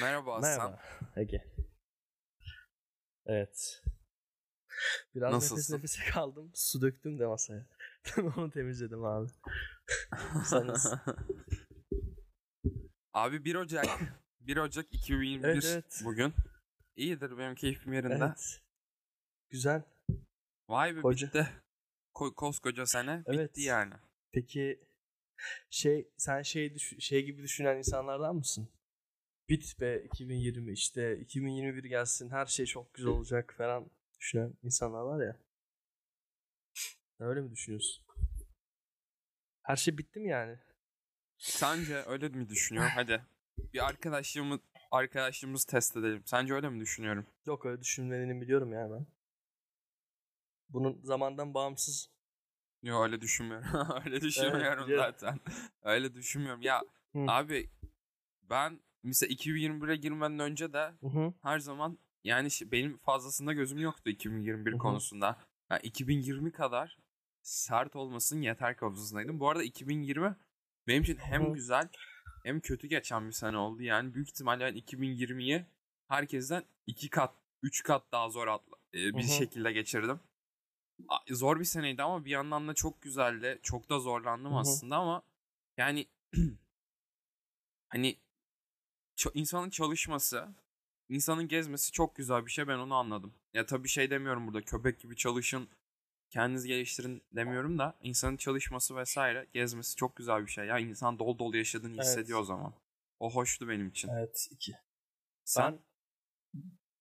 Merhaba Hasan. Merhaba Ege. Evet. Biraz Nasılsın? nefes nefese kaldım. Su döktüm de masaya. Onu temizledim abi. Sen nasılsın? Abi 1 Ocak. 1 Ocak 2021 Evet, evet. bugün. İyidir benim keyfim yerinde. evet. Güzel. Vay be Koca. bitti. Ko- koskoca sene Evet. bitti yani. Peki şey sen şey düş- şey gibi düşünen insanlardan mısın? Bit be 2020 işte 2021 gelsin her şey çok güzel olacak falan düşünen insanlar var ya. Öyle mi düşünüyorsun? Her şey bitti mi yani? Sence öyle mi düşünüyorum? Hadi. Bir arkadaşlığımı arkadaşlığımızı test edelim. Sence öyle mi düşünüyorum? Yok öyle düşünmediğini biliyorum yani ben. Bunun zamandan bağımsız. Yok öyle düşünmüyorum. öyle düşünmüyorum biliyorum. zaten. öyle düşünmüyorum. Ya abi ben mesela 2021'e girmeden önce de her zaman yani benim fazlasında gözüm yoktu 2021 Hı hı. konusunda. Yani 2020 kadar sert olmasın yeter kafasındaydım. Bu arada 2020 benim için hem güzel hem kötü geçen bir sene oldu. Yani büyük ihtimalle ben 2020'yi herkesten iki kat, üç kat daha zor atla, e, bir Hı hı. şekilde geçirdim. Zor bir seneydi ama bir yandan da çok güzeldi. Çok da zorlandım Hı hı. aslında ama yani hani insanın çalışması, insanın gezmesi çok güzel bir şey. Ben onu anladım. Ya tabii şey demiyorum burada köpek gibi çalışın, kendinizi geliştirin demiyorum da insanın çalışması vesaire gezmesi çok güzel bir şey. Ya insan dolu dolu yaşadığını Evet. hissediyor o zaman. O hoştu benim için. Evet iki. Sen Ben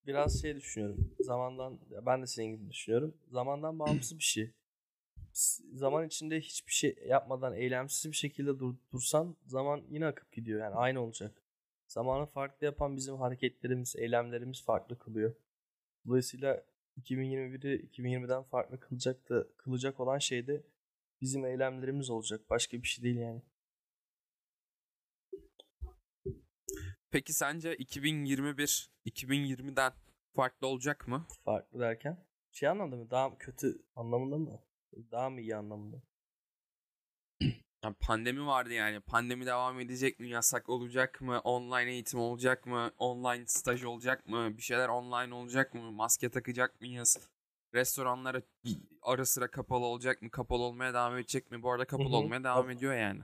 biraz şey düşünüyorum. Zamandan ben de senin gibi düşünüyorum. Zamandan bağımsız bir şey. Zaman içinde hiçbir şey yapmadan eylemsiz bir şekilde dur, dursan zaman yine akıp gidiyor. Yani aynı olacak. Zamanı farklı yapan bizim hareketlerimiz, eylemlerimiz farklı kılıyor. Dolayısıyla 2021'i 2020'den farklı kılacak da kılacak olan şey de bizim eylemlerimiz olacak. Başka bir şey değil yani. peki sence 2021 2020'den farklı olacak mı? Farklı derken şey anlamda mı? Daha kötü anlamında mı? Daha mı iyi anlamında? Pandemi vardı yani. Pandemi devam edecek mi? Yasak olacak mı? Online eğitim olacak mı? Online staj olacak mı? Bir şeyler online olacak mı? Maske takacak mıyız? Restoranlar ara sıra kapalı olacak mı? Kapalı olmaya devam edecek mi? Bu arada kapalı Hı hı. olmaya devam ediyor yani.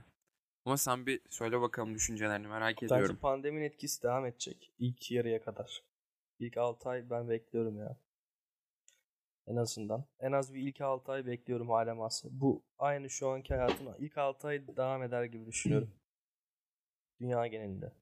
Ama sen bir söyle bakalım düşüncelerini merak Bence ediyorum. pandeminin etkisi devam edecek. İlk yarıya kadar. İlk 6 ay ben bekliyorum ya. En azından. En az bir ilk 6 ay bekliyorum hala masa. Bu aynı şu anki hayatım. ilk 6 ay devam eder gibi düşünüyorum. Dünya genelinde.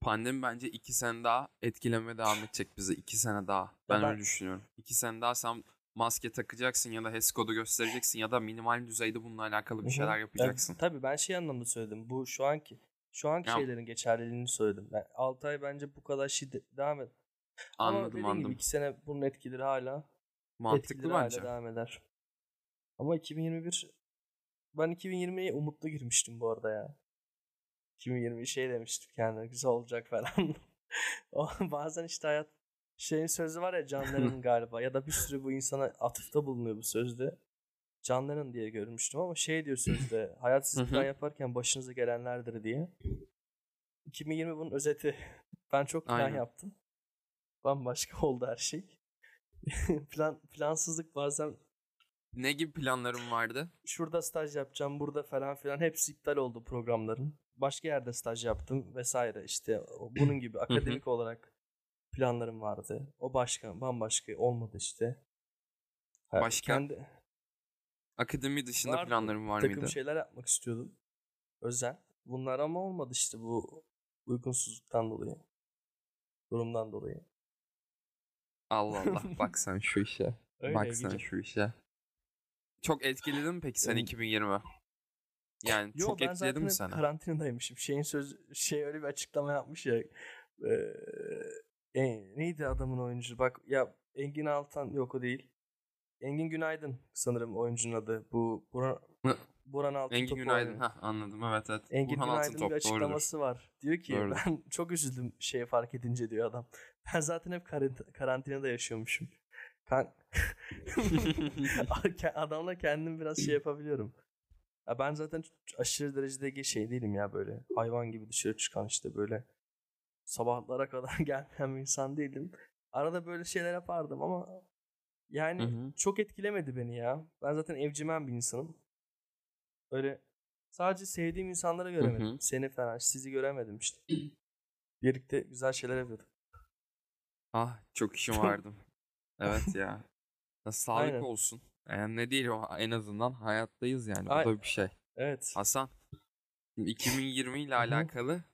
Pandemi bence iki sene daha etkilemeye devam edecek bizi. iki sene daha. Ben, ben- öyle düşünüyorum. İki sene daha sen maske takacaksın ya da HES kodu göstereceksin ya da minimal düzeyde bununla alakalı bir şeyler yapacaksın. Yani, tabii ben şey anlamda söyledim. Bu şu anki şu anki Ya- şeylerin geçerliliğini söyledim. Ben 6 ay bence bu kadar şiddet devam et. Ama Anladım gibi anladım. 2 sene bunun etkileri hala Mantıklı etkileri hala bence. devam eder. Ama 2021 ben 2020'ye umutlu girmiştim bu arada ya. 2020 şey demiştim kendime güzel olacak falan. O bazen işte hayat şeyin sözü var ya Lennon galiba ya da bir sürü bu insana atıfta bulunuyor bu sözde. Lennon diye görmüştüm ama şey diyor sözde hayat siz plan yaparken başınıza gelenlerdir diye. 2020 bunun özeti. Ben çok plan Aynen. yaptım. Bambaşka oldu her şey. plan plansızlık bazen Ne gibi planların vardı? şurada staj yapacağım, burada falan filan hepsi iptal oldu programların. Başka yerde staj yaptım vesaire işte bunun gibi akademik olarak planlarım vardı. O başka bambaşka olmadı işte. Ha, Başka kendi Akademi dışında Vardı. planların var takım mıydı? şeyler yapmak istiyordum. Özel. Bunlar ama olmadı işte bu uygunsuzluktan dolayı. Durumdan dolayı. Allah Allah bak sen şu işe. Öyle bak sen şu işe. Çok etkiledi mi peki sen Em- 2020? Yani Yo çok etkiledi mi sana? karantinadaymışım. Şeyin söz şey öyle bir açıklama yapmış ya. Eee, e, neydi adamın oyuncu? Bak ya Engin Altan yok o değil. Engin Günaydın sanırım oyuncunun adı. Bu Bura, Hı. Burhan Engin Altıntop Günaydın. oynuyor. Hah anladım evet evet. Engin Burhan Günaydın'ın Altıntop, bir doğrudur. açıklaması var. Diyor ki Doğrudur. ben çok üzüldüm şeyi fark edince diyor adam. Ben zaten hep karant- karantinada yaşıyormuşum. Kan Adamla kendim biraz şey yapabiliyorum. Ya ben zaten aşırı derecede şey değilim ya böyle hayvan gibi dışarı çıkan işte böyle sabahlara kadar gelmeyen bir insan değildim. Arada böyle şeyler yapardım ama yani Hı hı. çok etkilemedi beni ya. Ben zaten evcimen bir insanım. Öyle sadece sevdiğim insanları göremedim. hı. Seni falan sizi göremedim işte. Birlikte güzel şeyler yapıyorduk. Ah çok işim vardı. evet ya. Ya sağlık Aynen. olsun. Yani ne değil o en azından hayattayız yani. Bu Ay- da bir şey. Evet. Hasan. şimdi 2020 ile Hı hı. alakalı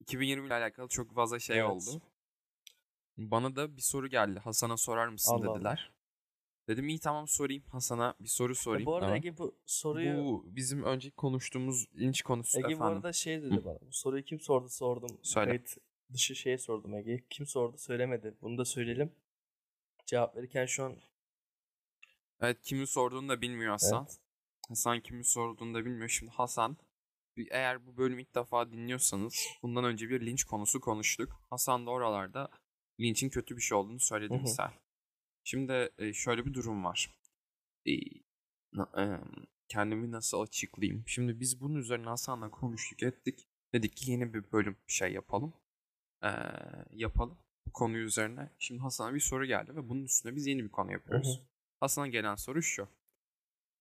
2020 ile alakalı çok fazla şey Evet. oldu. Bana da bir soru geldi. Hasan'a sorar mısın Allah. dediler. Dedim iyi tamam sorayım. Hasan'a bir soru Ya sorayım. bu arada Ama Ege bu soruyu bu bizim önceki konuştuğumuz linç konusu Ege bu efendim. arada şey dedi bana. Bu soruyu kim sordu sordum. Söyle. Kayıt dışı şeye sordum Ege. Kim sordu söylemedi. Bunu da söyleyelim. Cevap verirken şu an Evet kimin sorduğunu da bilmiyor Hasan. evet. Hasan kimin sorduğunu da bilmiyor. Şimdi Hasan eğer bu bölümü ilk defa dinliyorsanız bundan önce bir linç konusu konuştuk. Hasan da oralarda linçin kötü bir şey olduğunu söyledi Hı hı. misal. Şimdi e, şöyle bir durum var. E, e, kendimi nasıl açıklayayım? Şimdi biz bunun üzerine Hasan'la konuştuk ettik. Dedik ki yeni bir bölüm şey yapalım. E, yapalım bu konu üzerine. Şimdi Hasan'a bir soru geldi ve bunun üstüne biz yeni bir konu yapıyoruz. Hasan'a gelen soru şu.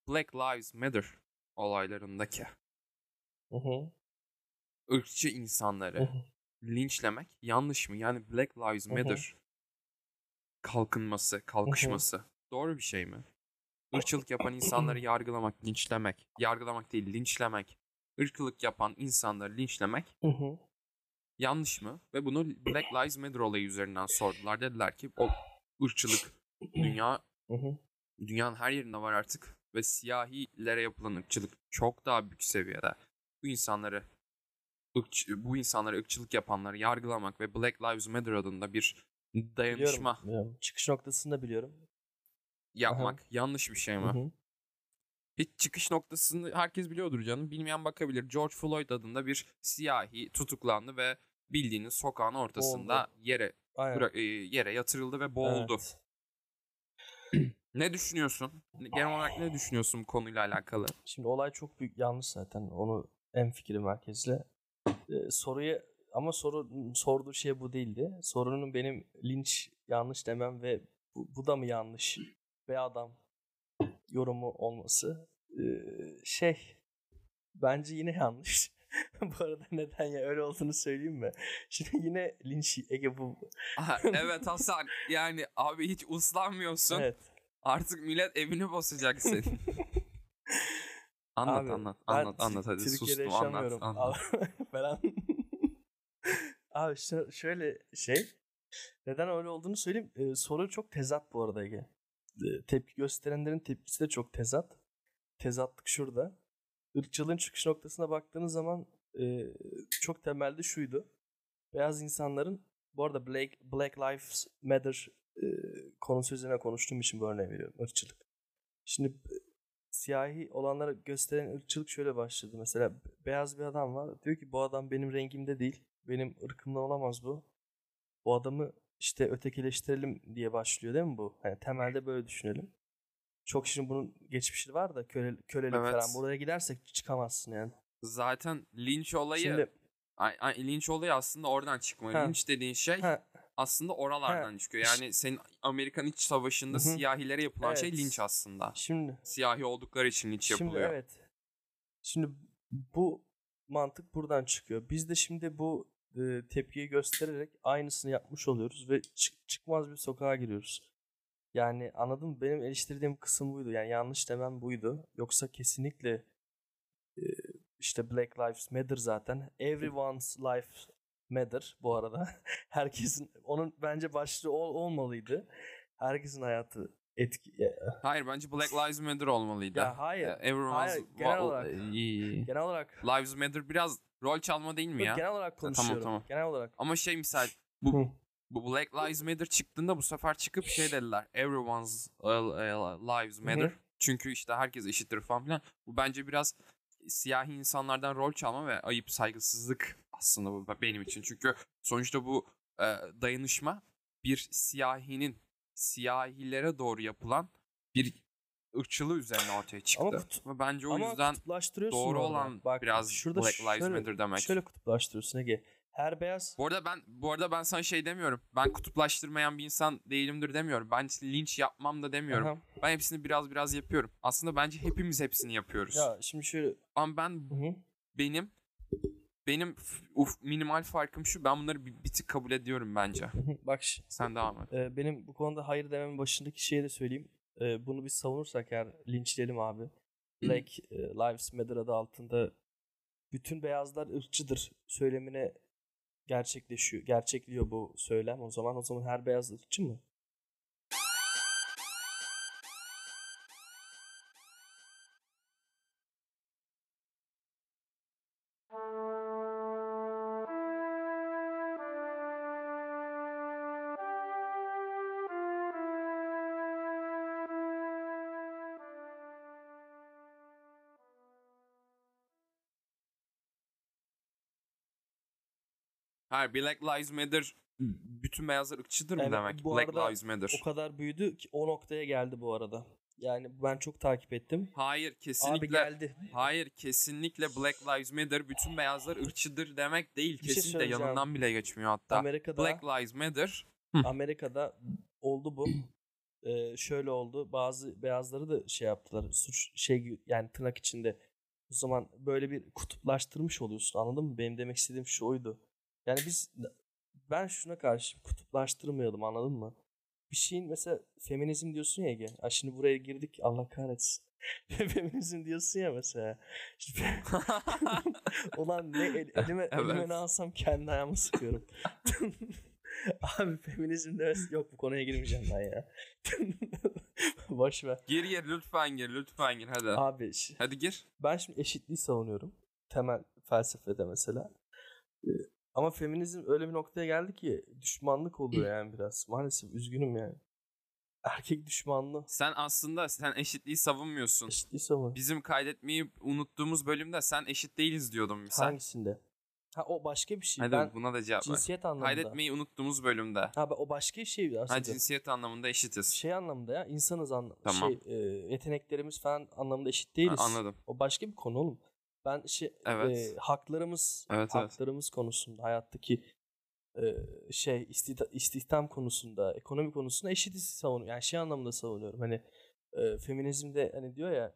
Black Lives Matter olaylarındaki Hı hı. ırkçı Hı insanları hı. linçlemek yanlış mı? Yani Black Lives Hı hı. Kalkınması, kalkışması doğru bir şey mi? Irkçılık yapan insanları yargılamak, linçlemek, yargılamak değil linçlemek, ırkçılık yapan insanları linçlemek Hı hı. yanlış mı? Ve bunu Black Lives Matter olayı üzerinden sordular. Dediler ki o ırkçılık dünya Hı hı. dünyanın her yerinde var artık ve siyahilere yapılan ırkçılık çok daha büyük seviyede. Bu insanları ırkçı- bu insanlara ırkçılık yapanları yargılamak ve Black Lives Matter adında bir dayanışma Biliyorum, biliyorum. Çıkış noktasını da biliyorum. yapmak yanlış bir şey mi? Hiç çıkış noktasını herkes biliyordur canım. Bilmeyen bakabilir. George Floyd adında bir siyahi tutuklandı ve bildiğiniz sokağın ortasında yere Aynen. bıra- e, yere yatırıldı ve boğuldu. Evet. Ne düşünüyorsun? Genel olarak ne düşünüyorsun bu konuyla alakalı? Şimdi olay çok büyük yanlış zaten. Onu en fikrim herkesle. Ee, soruyu ama soru sorduğu şey bu değildi. Sorunun benim linç yanlış demem ve bu, bu da mı yanlış be adam yorumu olması ee, şey bence yine yanlış. bu arada neden ya öyle olduğunu söyleyeyim mi? Şimdi yine linç Ege bu. Aha, evet Hasan yani abi hiç uslanmıyorsun. Evet. Artık millet evini basacak senin. anlat Abi, anlat ben anlat anlat hadi Türkiye'de sustum anlat anlat. Falan. Abi şö- şöyle şey. Neden öyle olduğunu söyleyeyim. Ee, soru çok tezat bu arada Ege. Ee, tepki gösterenlerin tepkisi de çok tezat. Tezatlık şurada. Irkçılığın çıkış noktasına baktığınız zaman e, çok temelde şuydu. Beyaz insanların bu arada Black, Black Lives Matter e, konusu üzerine konuştuğum için bu örneği veriyorum. Irkçılık. Şimdi siyahi olanlara gösteren ırkçılık şöyle başladı. Mesela be- beyaz bir adam var. Diyor ki bu adam benim rengimde değil. Benim ırkımda olamaz bu. Bu adamı işte ötekileştirelim diye başlıyor değil mi bu? Hani temelde böyle düşünelim. Çok şimdi bunun geçmişi var da köle, kölelik Evet. falan. Buraya gidersek çıkamazsın yani. Zaten linç olayı Şimdi ay, ay, linç olayı aslında oradan çıkma. Ha. Linç dediğin şey ha, aslında oralardan çıkıyor. Yani senin Amerikan İç Savaşı'nda Hı hı. siyahilere yapılan şey Evet. linç aslında. şimdi Siyahi oldukları için linç Şimdi yapılıyor. evet. Şimdi bu mantık buradan çıkıyor. Biz de şimdi bu e, tepkiyi göstererek aynısını yapmış oluyoruz ve çık- çıkmaz bir sokağa giriyoruz. Yani anladın mı? Benim eleştirdiğim kısım buydu. Yani yanlış demem buydu. Yoksa kesinlikle e, işte Black Lives Matter zaten. Everyone's life matter bu arada. Herkesin onun bence başlığı ol, olmalıydı. Herkesin hayatı etki Hayır bence Black Lives Matter olmalıydı. ya hayır. Everyone's Hayır, genel olarak. iyi. Genel olarak Lives Matter biraz rol çalma değil mi ya? Genel olarak tamam, konuşuyorum. tamam. Genel olarak. Ama şey misal bu bu Black Lives Matter çıktığında bu sefer çıkıp şey dediler. Everyone's uh, uh, lives matter. Çünkü işte herkes eşittir falan filan. Bu bence biraz siyahi insanlardan rol çalma ve ayıp saygısızlık aslında bu benim için. Çünkü sonuçta bu e, dayanışma bir siyahinin siyahilere doğru yapılan bir ırkçılığı üzerine ortaya çıktı. Ama kutu- Ve bence o Ama yüzden kutuplaştırıyorsun doğru orada. olan Bak, biraz şurada Black Lives şöyle- Matter demek. Şöyle kutuplaştırıyorsun Ege. Her beyaz Bu arada ben bu arada ben sana şey demiyorum. Ben kutuplaştırmayan bir insan değilimdir demiyorum. Ben linç yapmam da demiyorum. Aha. Ben hepsini biraz biraz yapıyorum. Aslında bence hepimiz hepsini yapıyoruz. Ya şimdi şöyle Ama ben Hı hı. benim benim f- uf, minimal farkım şu. Ben bunları bir, bir tık kabul ediyorum bence. Bak Sen devam et. e, benim bu konuda hayır dememin başındaki şeyi de söyleyeyim. E, bunu biz savunursak eğer linçleyelim abi. Black e, Lives Matter adı altında bütün beyazlar ırkçıdır söylemine gerçekleşiyor. Gerçekliyor bu söylem o zaman. O zaman her beyaz ırkçı mı? Hayır Black Lives Matter bütün beyazlar ırkçıdır mı Evet, demek? bu Black arada Lives Matter. O kadar büyüdü ki o noktaya geldi bu arada. Yani ben çok takip ettim. Hayır Abi kesinlikle. geldi. Hayır kesinlikle Black Lives Matter bütün beyazlar ırkçıdır demek değil. Bir şey Kesinlikle söyleyeceğim. yanından bile geçmiyor hatta. Amerika'da Black Lives Matter Amerika'da oldu bu. Ee, şöyle oldu. Bazı beyazları da şey yaptılar. Suç şey yani tırnak içinde. O zaman böyle bir kutuplaştırmış oluyorsun. Anladın mı? Benim demek istediğim şu oydu. Yani biz ben şuna karşı kutuplaştırmayalım anladın mı? Bir şeyin mesela feminizm diyorsun ya Ege. Ha şimdi buraya girdik Allah kahretsin. feminizm diyorsun ya mesela. İşte Ulan ne el- elime, elime Evet. ne alsam kendi ayağımı sıkıyorum. Abi feminizm demesi yok bu konuya girmeyeceğim ben ya. Boş ver. gir gir lütfen gir lütfen gir hadi. Abi Hadi gir. ben şimdi eşitliği savunuyorum. Temel felsefede mesela. Ama feminizm öyle bir noktaya geldi ki düşmanlık oluyor yani biraz. Maalesef üzgünüm yani. Erkek düşmanlığı. Sen aslında sen eşitliği savunmuyorsun. Eşitliği savun. Bizim kaydetmeyi unuttuğumuz bölümde sen eşit değiliz diyordun misal. Hangisinde? Ha o başka bir şey. Hadi ben buna da cevap ver. cinsiyet anlamında. Kaydetmeyi unuttuğumuz bölümde. Ha o başka bir şey aslında. Ha, cinsiyet anlamında eşitiz. şey anlamda ya insanız anlamda. Tamam. Şey e, yeteneklerimiz falan anlamda eşit değiliz. Ha, anladım. O başka bir konu oğlum. Ben şey Evet. e, haklarımız Evet, evet. haklarımız konusunda hayattaki e, şey istida- istihdam konusunda, ekonomi konusunda eşitiz savunuyorum. Yani şey anlamda savunuyorum. Hani e, feminizmde hani diyor ya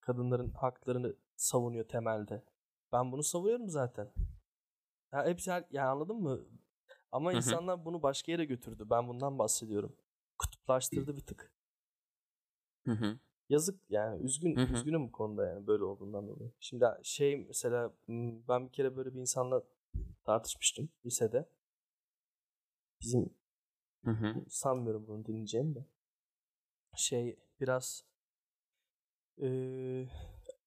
kadınların haklarını savunuyor temelde. Ben bunu savunuyorum zaten. Ya hepsi her, yani anladın mı? Ama Hı hı. insanlar bunu başka yere götürdü. Ben bundan bahsediyorum. Kutuplaştırdı bir tık. Hı hı. Yazık yani üzgün Hı hı. üzgünüm bu konuda yani böyle olduğundan dolayı. Şimdi şey mesela ben bir kere böyle bir insanla tartışmıştım lisede. Bizim Hı hı. sanmıyorum bunu dinleyeceğim de. Şey biraz eee,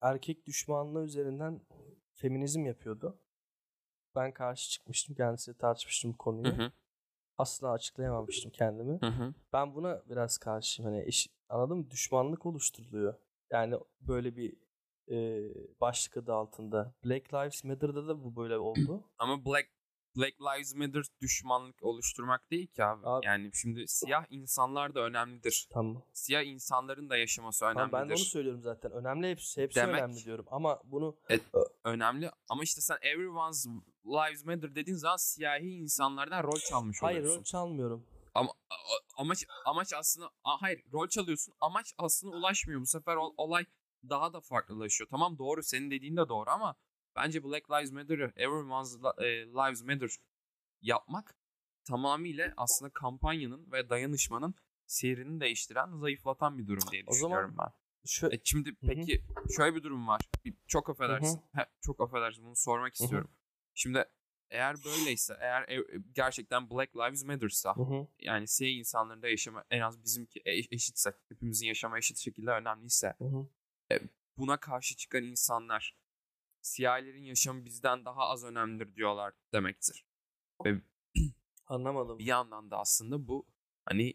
erkek düşmanlığı üzerinden feminizm yapıyordu. Ben karşı çıkmıştım. Kendisiyle tartışmıştım konuyu. hı. Asla açıklayamamıştım kendimi. Hı hı. Ben buna biraz karşıyım. Hani eş, anladın mı? Düşmanlık oluşturuluyor. Yani böyle bir e, başlık adı altında. Black Lives Matter'da da bu böyle oldu. Ama Black Black Lives Matter düşmanlık oluşturmak değil ki abi. Abi- Yani şimdi siyah insanlar da önemlidir. tamam. Siyah insanların da yaşaması Tamam, önemlidir. ben de onu söylüyorum zaten. Önemli hepsi, hepsi Demek- önemli diyorum. Ama bunu Önemli ama işte sen everyone's lives matter dediğin zaman siyahi insanlardan rol çalmış hayır oluyorsun. rol çalmıyorum. Ama amaç amaç aslında hayır rol çalıyorsun. Amaç aslında ulaşmıyor. Bu sefer ol- olay daha da farklılaşıyor. Tamam doğru senin dediğin de doğru ama bence Black Lives Matter'ı Everyone's e, Lives Matter yapmak tamamıyla aslında kampanyanın ve dayanışmanın seyrini değiştiren, zayıflatan bir durum diye O zaman- düşünüyorum ben. Şu, E şimdi hı. peki şöyle bir durum var. Bir- Çok affedersin. He, çok affedersin bunu sormak hı. istiyorum. Şimdi eğer böyleyse, eğer e- gerçekten Black Lives Matter'sa Hı hı. yani siyah insanların da yaşama en az bizimki e- eşitse, hepimizin yaşama eşit şekilde önemliyse Hı hı. buna karşı çıkan insanlar siyahilerin yaşamı bizden daha az önemlidir diyorlar demektir. Anlamadım. Bir yandan da aslında bu hani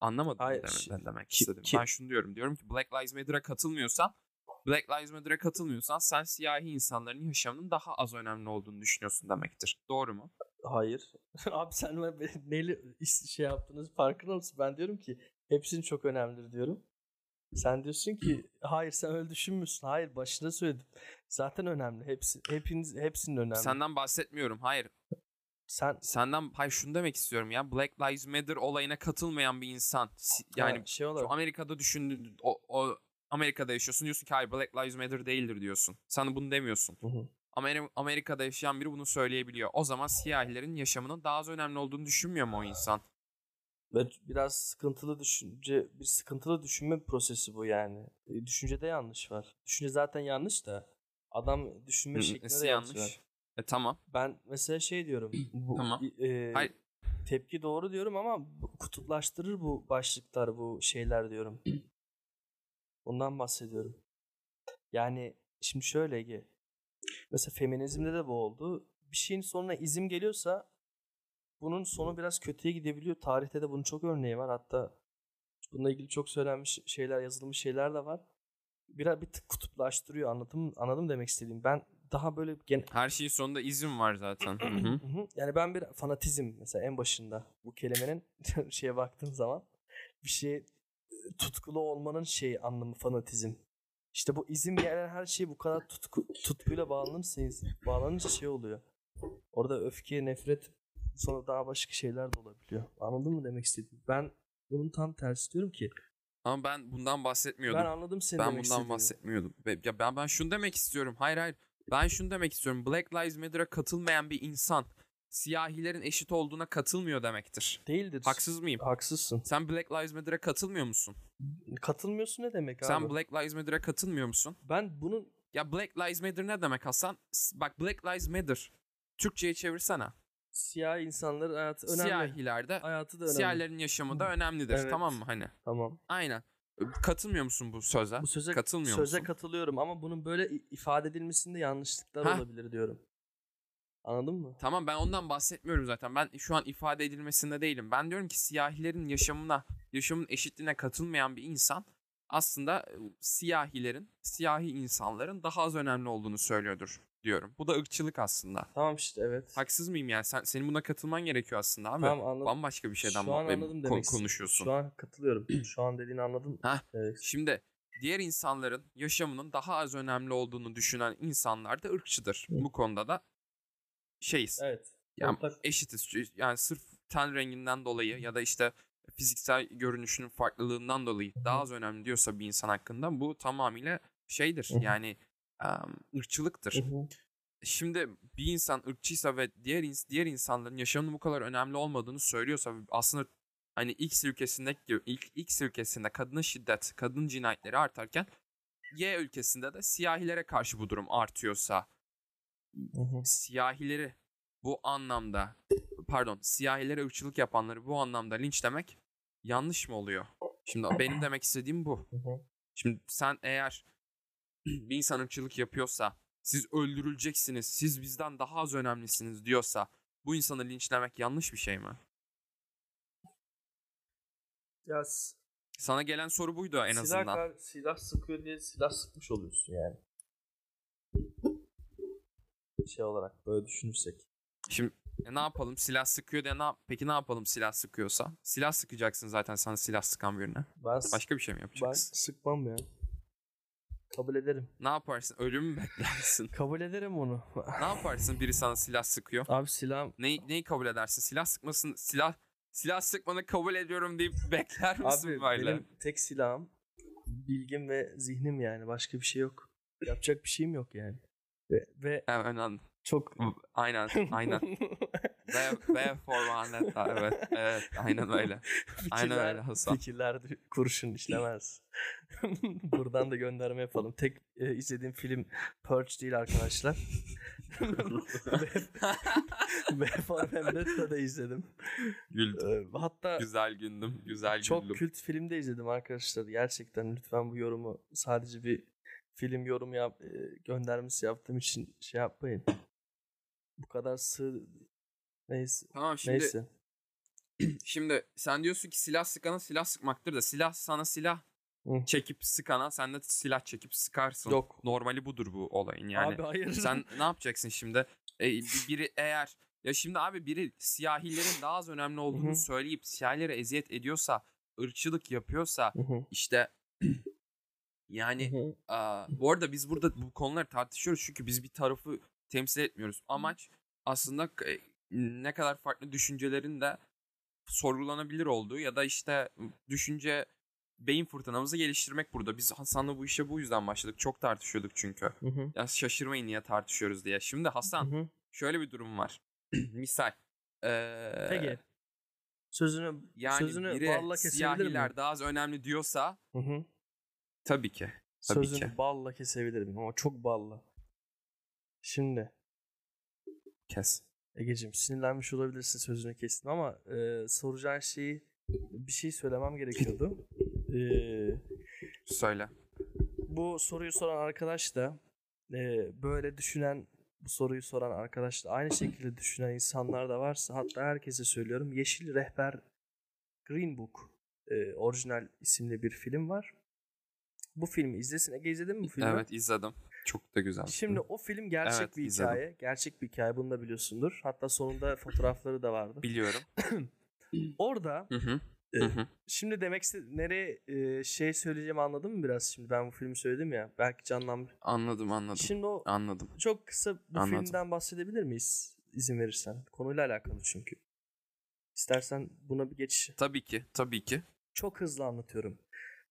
Anlamadın mı Hayır, demek, ben demek istedim. ki- Ben şunu diyorum. Diyorum ki Black Lives Matter'a katılmıyorsan Black Lives Matter'a katılmıyorsan sen siyahi insanların yaşamının daha az önemli olduğunu düşünüyorsun demektir. Doğru mu? Hayır. Abi sen neyle şey yaptınız farkında mısın? Ben diyorum ki hepsinin çok önemlidir diyorum. Sen diyorsun ki hayır sen öyle düşünmüyorsun. Hayır başında söyledim. Zaten önemli. Hepsi hepiniz hepsinin önemli. Senden bahsetmiyorum. Hayır. sen Senden hayır şunu demek istiyorum ya. Black Lives Matter olayına katılmayan bir insan. Yani yani şey olarak Amerika'da düşündüğün o, o Amerika'da yaşıyorsun diyorsun ki hayır Black Lives Matter değildir diyorsun. Sen bunu demiyorsun. Hı hı. Ameri- Amerika'da yaşayan biri bunu söyleyebiliyor. O zaman siyahilerin yaşamının daha az önemli olduğunu düşünmüyor mu o insan? Ve biraz sıkıntılı düşünce, bir sıkıntılı düşünme prosesi bu yani. E, Düşüncede yanlış var. Düşünce zaten yanlış da adam düşünme Hı, şeklinde de yanlış var. E tamam. Ben mesela şey diyorum. Bu, Tamam. e, Hayır. tepki doğru diyorum ama kutuplaştırır bu başlıklar, bu şeyler diyorum. Bundan bahsediyorum. Yani şimdi şöyle Ege. Mesela feminizmde de bu oldu. Bir şeyin sonuna izim geliyorsa bunun sonu biraz kötüye gidebiliyor. Tarihte de bunun çok örneği var. Hatta bununla ilgili çok söylenmiş şeyler, yazılmış şeyler de var. Biraz bir tık kutuplaştırıyor. Anladım, anladım demek istediğim. Ben daha böyle gen Her şeyin sonunda izin var zaten. Yani ben bir fanatizm mesela en başında bu kelimenin şeye baktığın zaman bir şey tutkulu olmanın şey anlamı fanatizm. İşte bu izin gelen her şey bu kadar tutku, tutkuyla bağlanırsa bağlanınca şey oluyor. Orada öfke, nefret sonra daha başka şeyler de olabiliyor. Anladın mı demek istediğim? Ben bunun tam tersi diyorum ki Ama ben bundan bahsetmiyordum. ben anladım seni Ben bundan istediğini. bahsetmiyordum. Ya ben ben şunu demek istiyorum. Hayır hayır. Ben şunu demek istiyorum. Black Lives Matter'a katılmayan bir insan siyahilerin eşit olduğuna katılmıyor demektir. Değildir. Haksız mıyım? Haksızsın. Sen Black Lives Matter'a katılmıyor musun? Katılmıyorsun ne demek Sen abi? Black Lives Matter'a katılmıyor musun? Ben bunun Ya Black Lives Matter ne demek Hasan? Bak Black Lives Matter. Türkçe'ye çevirsene. siyah insanların hayatı önemli. Siyahilerde Hayatı da önemli. siyahilerin yaşamı da önemlidir. Evet. Tamam mı hani? Tamam. Aynen. Katılmıyor musun bu söze? Bu söze Katılmıyor söze musun? katılıyorum ama bunun böyle ifade edilmesinde yanlışlıklar Hah. olabilir diyorum. Anladın mı? Tamam ben ondan bahsetmiyorum zaten. Ben şu an ifade edilmesinde değilim. Ben diyorum ki siyahilerin yaşamına, yaşamın eşitliğine katılmayan bir insan aslında e, siyahilerin, siyahi insanların daha az önemli olduğunu söylüyordur diyorum. Bu da ırkçılık aslında. Tamam işte evet. Haksız mıyım yani? Sen, senin buna katılman gerekiyor aslında abi. Tamam anladım. Bambaşka bir şeyden Şu an anladım demek konuşuyorsun. Şu an katılıyorum. Şu an dediğini anladım. Hah. Evet. Şimdi diğer insanların yaşamının daha az önemli olduğunu düşünen insanlar da ırkçıdır. Hı. Bu konuda da şeyiz. Evet. Yani Ortak- eşitiz. Yani sırf ten renginden dolayı ya da işte fiziksel görünüşünün farklılığından dolayı daha az önemli diyorsa bir insan hakkında bu tamamıyla şeydir. Yani em, ırkçılıktır. Şimdi bir insan ırkçıysa ve diğer ins- diğer insanların yaşamının bu kadar önemli olmadığını söylüyorsa aslında hani X ülkesindeki ilk X ülkesinde kadına şiddet, kadın cinayetleri artarken Y ülkesinde de siyahilere karşı bu durum artıyorsa Hı hı. siyahileri bu anlamda pardon siyahilere ırkçılık yapanları bu anlamda linçlemek yanlış mı oluyor? Şimdi benim demek istediğim bu. Hı hı. Şimdi sen eğer bir insan ırkçılık yapıyorsa siz öldürüleceksiniz, siz bizden daha az önemlisiniz diyorsa bu insanı linçlemek yanlış bir şey mi? Ya Sana gelen soru buydu en silah, azından. kar- silah sıkıyor diye silah sıkmış oluyorsun yani. Şey olarak böyle düşünürsek. Şimdi e, ne yapalım silah sıkıyor diye ne yap- peki ne yapalım silah sıkıyorsa? Silah sıkacaksın zaten sana silah sıkan birine. Ben, Başka bir şey mi ben yapacaksın? sıkmam ya. Kabul ederim. Ne yaparsın? Ölüm mü beklersin? Kabul ederim onu. ne yaparsın biri sana silah sıkıyor? Abi silahım Neyi, neyi kabul edersin? Silah sıkmasın, silah silah sıkmanı kabul ediyorum deyip bekler misin Abi böyle? benim tek silahım bilgim ve zihnim yani başka bir şey yok. Yapacak bir şeyim yok yani. Ve, ve Evet, önemli. çok Aynen, aynen. V, v for Vendetta, evet, evet, aynen öyle. Aynen fikirler, öyle Hasan. fikirler kurşun işlemez. Buradan da gönderme yapalım. Tek e, izlediğim film Purge değil arkadaşlar. V for Vendetta da izledim. Güldüm. E, hatta Güzel gündüm, güzel çok güldüm. kült filmde izledim arkadaşlar. Gerçekten lütfen bu yorumu sadece bir film yorum yap, e, göndermesi yaptığım için şey yapmayın. Bu kadar sığ neyse. Tamam şimdi neyse. Şimdi sen diyorsun ki silah sıkana silah sıkmaktır da silah sana silah Hı. çekip sıkana sen de silah çekip sıkarsın. Yok. Normali budur bu olayın yani. Abi hayır. Sen ne yapacaksın şimdi? E, bir- biri eğer ya şimdi abi biri siyahilerin daha az önemli olduğunu Hı hı. söyleyip siyahilere eziyet ediyorsa, ırkçılık yapıyorsa işte yani Hı hı. aa, bu arada biz burada bu konuları tartışıyoruz çünkü biz bir tarafı temsil etmiyoruz. Amaç aslında e, ne kadar farklı düşüncelerin de sorgulanabilir olduğu ya da işte düşünce beyin fırtınamızı geliştirmek burada. Biz Hasan'la bu işe bu yüzden başladık. Çok tartışıyorduk çünkü. Hı hı. Ya şaşırmayın niye tartışıyoruz diye. Şimdi Hasan Hı hı. şöyle bir durum var. Misal. Ee, Peki. Sözünü Yani sözünü biri balla kesebilir siyahiler miyim? daha az önemli diyorsa Hı hı. Tabii ki. Tabii Sözünü ki. balla kesebilir miyim? Ama çok balla. Şimdi Kes. Egeciğim sinirlenmiş olabilirsin sözünü kestim ama e, soracağın şeyi bir şey söylemem gerekiyordu. E, Söyle. bu soruyu soran arkadaş da e, böyle düşünen bu soruyu soran arkadaş da aynı şekilde düşünen insanlar da varsa hatta herkese söylüyorum Yeşil Rehber Green Book e, orijinal isimli bir film var. Bu filmi izlesin. Ege izledin mi bu filmi? Evet izledim. Çok da güzel. Şimdi o film gerçek Evet, bir izledim. hikaye. Gerçek bir hikaye bunu da biliyorsundur. Hatta sonunda fotoğrafları da vardı. biliyorum. Orada Hı hı. e, Hı hı. şimdi demek iste- nereye e, şey söyleyeceğimi anladın mı biraz şimdi ben bu filmi söyledim ya belki canlanmış. Anladım anladım. Şimdi o Anladım. çok kısa bu Anladım. filmden bahsedebilir miyiz izin verirsen? Konuyla alakalı çünkü. İstersen buna bir geçiş. Tabii ki. Tabii ki. Çok hızlı anlatıyorum.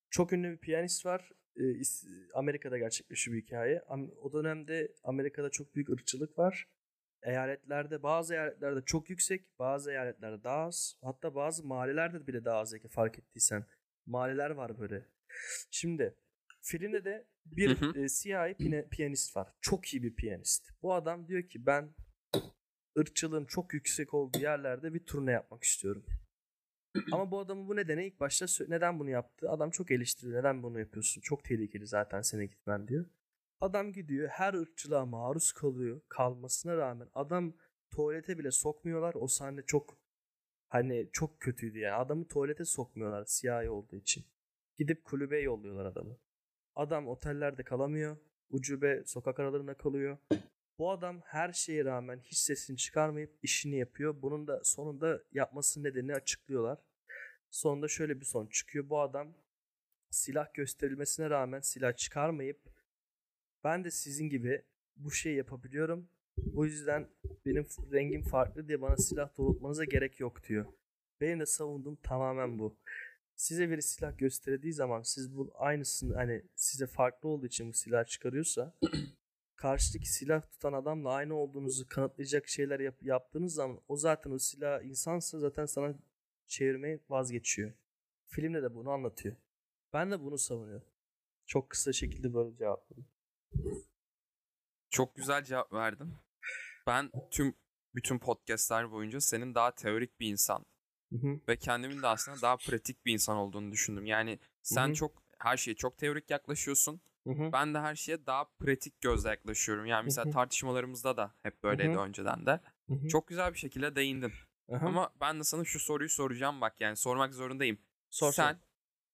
Çok ünlü bir piyanist var. İs- Amerika'da gerçekleşiyor bir hikaye. O dönemde Amerika'da çok büyük ırkçılık var. Eyaletlerde bazı eyaletlerde çok yüksek, bazı eyaletlerde daha az. Hatta bazı mahallelerde bile daha az fark ettiysen. Mahalleler var böyle. Şimdi filmde de bir Hı hı. e, siyahi pine- piyanist var. Çok iyi bir piyanist. Bu adam diyor ki ben ırkçılığın çok yüksek olduğu yerlerde bir turne yapmak istiyorum. Ama bu adamın bu nedeni ilk başta neden bunu yaptı? Adam çok eleştiriyor. Neden bunu yapıyorsun? Çok tehlikeli zaten sene gitmen diyor. Adam gidiyor her ırkçılığa maruz kalıyor. Kalmasına rağmen adam tuvalete bile sokmuyorlar. O sahne çok hani çok kötüydü yani. Adamı tuvalete sokmuyorlar siyahi olduğu için. Gidip kulübe yolluyorlar adamı. Adam otellerde kalamıyor. Ucube sokak aralarında kalıyor. Bu adam her şeye rağmen hiç sesini çıkarmayıp işini yapıyor. Bunun da sonunda yapması nedenini açıklıyorlar. Sonunda şöyle bir sonuç çıkıyor. Bu adam silah gösterilmesine rağmen silah çıkarmayıp ben de sizin gibi bu şeyi yapabiliyorum. Bu yüzden benim rengim farklı diye bana silah doğrultmanıza gerek yok diyor. Benim de savunduğum tamamen bu. Size bir silah gösterdiği zaman siz bu aynısını hani size farklı olduğu için bu silah çıkarıyorsa karşıdaki silah tutan adamla aynı olduğunuzu kanıtlayacak şeyler yap- yaptığınız zaman o zaten o silah insansa zaten sana çevirmeye vazgeçiyor. Filmde de bunu anlatıyor. Ben de bunu savunuyorum. Çok kısa şekilde böyle cevapladım. Çok güzel cevap verdin. Ben tüm bütün podcastler boyunca senin daha teorik bir insan Hı hı. ve kendimin de aslında daha pratik bir insan olduğunu düşündüm. Yani sen Hı hı. çok her şeye çok teorik yaklaşıyorsun. Hı hı. Ben de her şeye daha pratik gözle yaklaşıyorum. Yani mesela hı. tartışmalarımızda da hep böyleydi hı. önceden de. Hı hı. Çok güzel bir şekilde değindin. Aha. Ama ben de sana şu soruyu soracağım bak yani sormak zorundayım. Sor, Sen sor.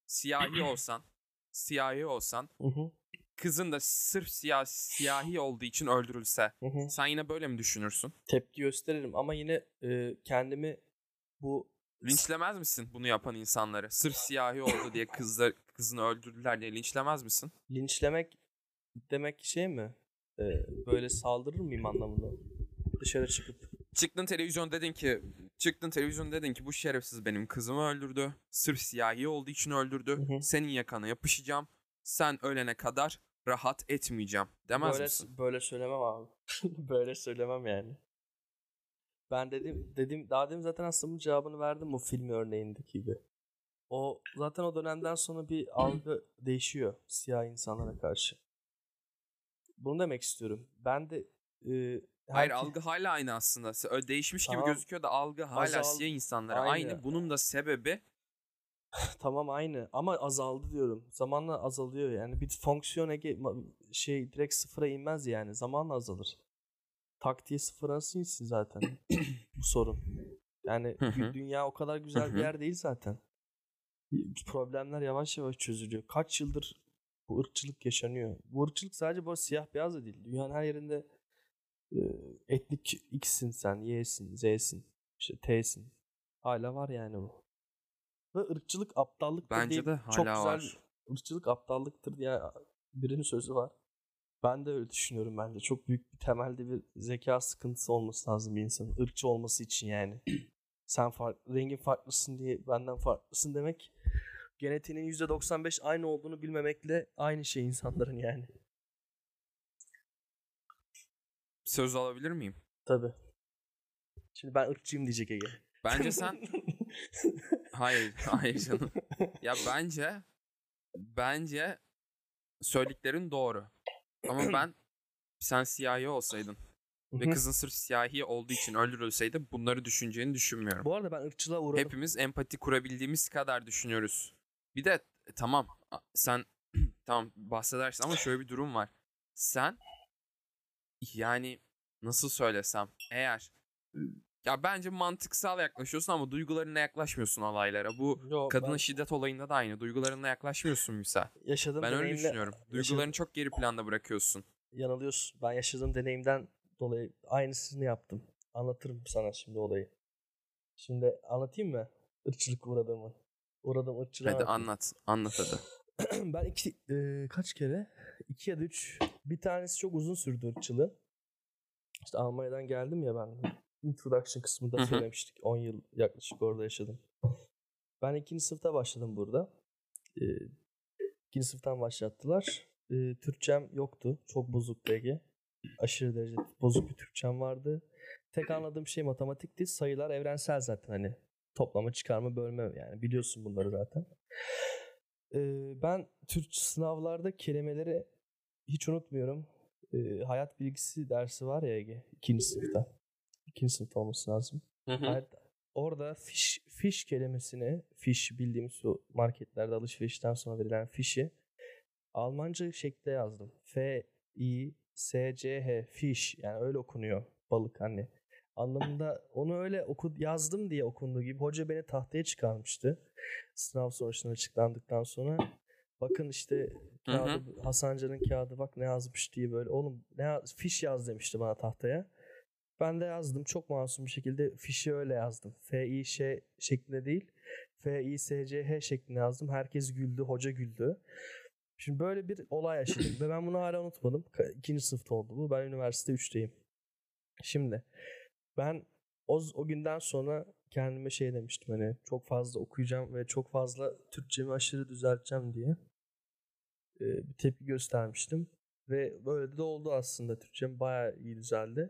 siyahi olsan, siyahi olsan, Hı hı. kızın da sırf siyah, siyahi olduğu için öldürülse Hı hı. sen yine böyle mi düşünürsün? Tepki gösteririm ama yine e, kendimi bu Linçlemez misin bunu yapan insanları? Sırf siyahi oldu diye kızlar, kızını öldürdüler diye linçlemez misin? linçlemek demek şey mi? E, böyle saldırır mıyım anlamında? Dışarı çıkıp Çıktın televizyon dedin ki çıktın televizyon dedin ki bu şerefsiz benim kızımı öldürdü. Sırf siyahi olduğu için öldürdü. Hı hı. Senin yakana yapışacağım. Sen ölene kadar rahat etmeyeceğim. Demez böyle misin? böyle söylemem abi. böyle söylemem yani. Ben dedim dedim daha dedim zaten aslında bunun cevabını verdim o film örneğindeki gibi. O zaten o dönemden sonra bir algı değişiyor siyah insanlara karşı. Bunu demek istiyorum. Ben de e, Hayır herke- algı hala aynı aslında. Değişmiş gibi Tamam. gözüküyor da algı hala Azal- siyah insanlara Aynı. aynı. Bunun da sebebi Tamam aynı ama azaldı diyorum. Zamanla azalıyor yani bir fonksiyon ege şey direkt sıfıra inmez yani zamanla azalır. Tak diye sıfıra insin zaten bu sorun. Yani dünya o kadar güzel bir yer değil zaten. Problemler yavaş yavaş çözülüyor. Kaç yıldır bu ırkçılık yaşanıyor. Bu ırkçılık sadece bu siyah beyaz da değil. Dünyanın her yerinde e, etnik X'sin sen, Y'sin, Z'sin, işte T'sin. Hala var yani bu. Ve ırkçılık aptallıktır Bence diye de çok hala güzel var. ırkçılık aptallıktır diye birinin sözü var. Ben de öyle düşünüyorum bence. Çok büyük bir temelde bir zeka sıkıntısı olması lazım bir insanın. ırkçı olması için yani. Sen farklı, rengin farklısın diye benden farklısın demek genetiğinin %95 aynı olduğunu bilmemekle aynı şey insanların yani. Söz alabilir miyim? Tabii. Şimdi ben ırkçıyım diyecek Ege. Bence sen hayır hayır canım. Ya bence bence söylediklerin doğru. Ama ben sen siyahi olsaydın ve kızın sırf siyahi olduğu için öldürülseydi bunları düşüneceğini düşünmüyorum. Bu arada ben ırkçılığa uğradım. Hepimiz empati kurabildiğimiz kadar düşünüyoruz. Bir de e, tamam sen tamam bahsedersin ama şöyle bir durum var. Sen yani nasıl söylesem eğer ya bence mantıksal yaklaşıyorsun ama duygularına yaklaşmıyorsun olaylara. Bu Yo, kadına ben şiddet olayında da aynı. Duygularına yaklaşmıyorsun Müsa. yaşadığım Ben öyle deneyimle düşünüyorum. Duygularını çok geri planda bırakıyorsun. yanılıyorsun. Ben yaşadığım deneyimden dolayı aynısını yaptım. Anlatırım sana şimdi olayı. Şimdi anlatayım mı? Irkçılık uğradığımı. Uğradığım ırkçılığa Hadi anlat. Anlat hadi. ben iki, e, kaç kere? iki ya da üç. Bir tanesi çok uzun sürdü ırkçılığı. İşte Almanya'dan geldim ya ben. Introduction kısmında söylemiştik. 10 yıl yaklaşık orada yaşadım. Ben ikinci sınıfta başladım burada. E, ikinci sınıftan başlattılar. E, Türkçem yoktu. Çok bozuk Ege. Aşırı derece bozuk bir Türkçem vardı. Tek anladığım şey matematikti. Sayılar evrensel zaten hani. Toplama, çıkarma, bölme yani. Biliyorsun bunları zaten. Ee, ben Türk sınavlarda kelimeleri hiç unutmuyorum. Ee, hayat bilgisi dersi var ya Ege. ikinci sınıfta. İkinci sınıfta olması lazım. Hayat- orada fiş, fiş kelimesini, fiş bildiğimiz o marketlerde alışverişten sonra verilen fişi Almanca şekilde yazdım. F, I, S, C, H, fiş. Yani öyle okunuyor balık hani. Anlamında onu öyle oku, yazdım diye okunduğu gibi hoca beni tahtaya çıkarmıştı. Sınav sonuçları açıklandıktan sonra bakın işte kağıdı, Hasancan'ın kağıdı bak ne yazmış diye böyle oğlum ne yaz- fiş yaz demişti bana tahtaya. Ben de yazdım çok masum bir şekilde fişi öyle yazdım. F I Ş şeklinde değil. F I S C H şeklinde yazdım. Herkes güldü, hoca güldü. Şimdi böyle bir olay yaşadım ve ben bunu hala unutmadım. İkinci sınıfta oldu bu. Ben üniversite 3'teyim. Şimdi ben o, o günden sonra kendime şey demiştim hani çok fazla okuyacağım ve çok fazla Türkçemi aşırı düzelteceğim diye bir tepki göstermiştim. Ve böyle de oldu aslında. Türkçem bayağı iyi düzeldi.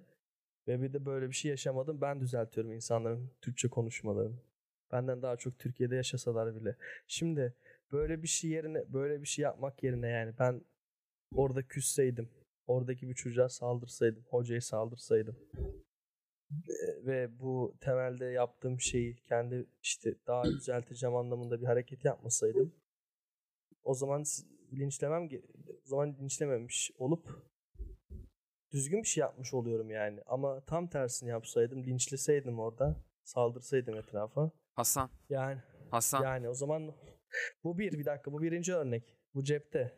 Ve bir de böyle bir şey yaşamadım. Ben düzeltiyorum insanların Türkçe konuşmalarını. Benden daha çok Türkiye'de yaşasalar bile. Şimdi böyle bir şey yerine böyle bir şey yapmak yerine yani ben orada küsseydim. Oradaki bir çocuğa saldırsaydım. Hocaya saldırsaydım. Ve- bu temelde yaptığım şeyi kendi işte daha düzelteceğim anlamında bir hareket yapmasaydım. O zaman linçlemem o zaman linçlememiş olup düzgün bir şey yapmış oluyorum yani. Ama tam tersini yapsaydım, linçleseydim orada, saldırsaydım etrafa. Hasan. Yani Hasan. yani o zaman bu bir bir dakika bu birinci örnek. Bu cepte.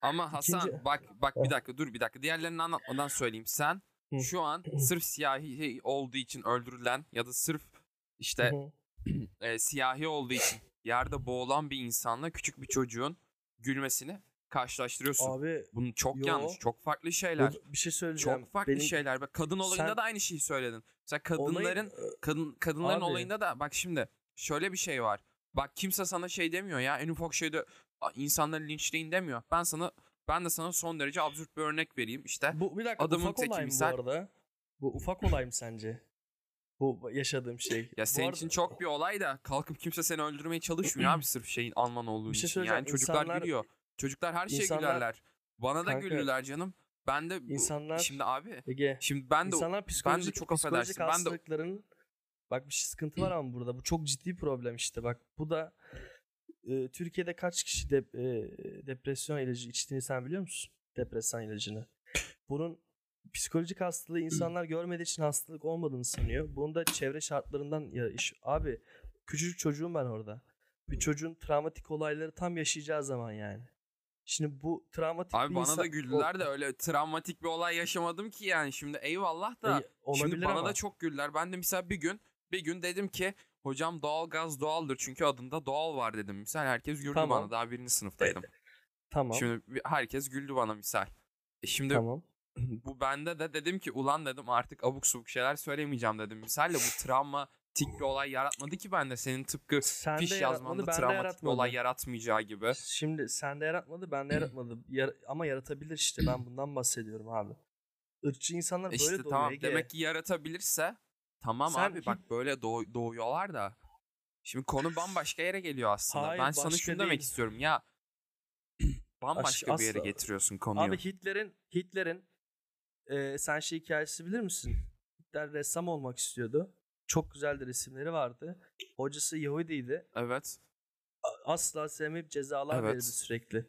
Ama Hasan İkinci- bak bak bir dakika dur bir dakika. Diğerlerini anlatmadan söyleyeyim. Sen. şu an sırf siyahi olduğu için öldürülen ya da sırf işte e, siyahi olduğu için yerde boğulan bir insanla küçük bir çocuğun gülmesini karşılaştırıyorsun. Abi Bunun çok yo. yanlış. Çok farklı şeyler. bu- bir şey söyleyeceğim. Çok farklı Benim şeyler. Bak kadın olayında Sen- da aynı şeyi söyledin. Mesela kadınların kadın kadınların Abi. olayında da bak şimdi şöyle bir şey var. Bak kimse sana şey demiyor ya. En ufak şeyde "A, insanları linçleyin demiyor. Ben sana ben de sana son derece absürt bir örnek vereyim. İşte Bu bir dakika Adamın ufak olay mı misal- bu arada? Bu ufak olay mı sence? Bu yaşadığım şey. ya senin arada- için çok bir olay da kalkıp kimse seni öldürmeye çalışmıyor abi sırf şeyin Alman olduğun Bir şey için. Yani çocuklar İnsanlar- gülüyor. Çocuklar her şeye İnsanlar- gülerler. Bana da Kanka, güldüler canım. Ben de insanlar- şimdi abi Ege. şimdi ben de İnsanlar ben de psikolojik, çok psikolojik affedersin. Ben de bak bir şey sıkıntı var ama burada bu çok ciddi problem işte bak bu da e, Türkiye'de kaç kişi dep- e, depresyon ilacı içtiğini sen biliyor musun? Depresan ilacını. Bunun psikolojik hastalığı insanlar görmediği için hastalık olmadığını sanıyor. Bunu da çevre şartlarından ya iş abi küçücük çocuğum ben orada. Bir çocuğun travmatik olayları tam yaşayacağı zaman yani. Şimdi bu travmatik Abi bana insan- da güldüler de öyle travmatik bir olay yaşamadım ki yani. Şimdi eyvallah da E, şimdi bana ama. da çok güldüler. Ben de mesela bir gün bir gün dedim ki hocam doğalgaz doğaldır çünkü adında doğal var dedim. Misal herkes güldü Tamam. bana daha birinci sınıftaydım. Tamam. Şimdi herkes güldü bana misal. E şimdi tamam. bu bende de dedim ki ulan dedim artık abuk subuk şeyler söylemeyeceğim dedim. Misalle bu travmatik bir olay yaratmadı ki bende. Senin tıpkı Sen fiş yazmanda travmatik bir olay yaratmayacağı gibi. Şimdi sende yaratmadı, bende yaratmadı. Yar- ama yaratabilir işte. Ben bundan bahsediyorum abi. Irkçı insanlar böyle İşte tamam Ege. demek ki yaratabilirse tamam Sen abi bak böyle doğ- doğuyorlar da. Şimdi konu bambaşka yere geliyor aslında. Hayır, ben sana şunu değil. demek istiyorum ya. Bambaşka bir yere asla. getiriyorsun konuyu. Abi Hitler'in Hitler'in e, sen şey hikayesi bilir misin? Hitler ressam olmak istiyordu. Çok güzel de resimleri vardı. Hocası Yahudiydi. evet. Asla sevmeyip cezalar Evet. verirdi sürekli.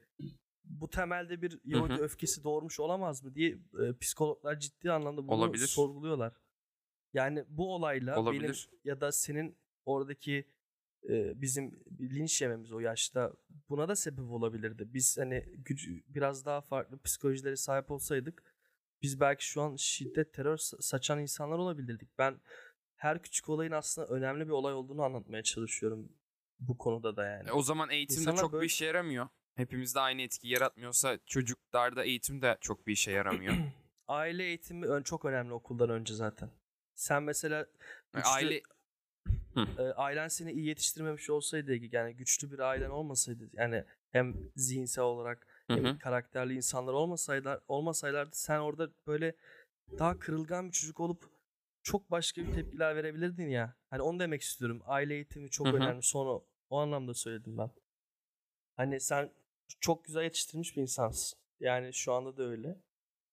Bu temelde bir Yahudi hı. öfkesi doğurmuş olamaz mı diye e, psikologlar ciddi anlamda bunu Olabilir. sorguluyorlar. Yani bu olayla benim Olabilir. ya da senin oradaki e, bizim linç yememiz o yaşta buna da sebep olabilirdi. Biz hani gücü biraz daha farklı psikolojilere sahip olsaydık biz belki şu an şiddet, terör sa- saçan insanlar olabilirdik. Ben her küçük olayın aslında önemli bir olay olduğunu anlatmaya çalışıyorum bu konuda da yani. E, o zaman eğitimde İnsanlar çok böyle- bir işe yaramıyor. Hepimizde aynı etki yaratmıyorsa çocuklarda eğitim de çok bir işe yaramıyor. Aile eğitimi çok önemli okuldan önce zaten. Sen mesela güçlü- Aile e, ailen seni iyi yetiştirmemiş olsaydı yani güçlü bir ailen olmasaydı yani hem zihinsel olarak Hı hem hı. karakterli insanlar olmasaydılar olmasaylardı sen orada böyle daha kırılgan bir çocuk olup çok başka bir tepkiler verebilirdin ya. Hani onu demek istiyorum. Aile eğitimi çok Hı hı. önemli. Sonra o anlamda söyledim ben. Hani sen çok güzel yetiştirilmiş bir insansın. Yani şu anda da öyle.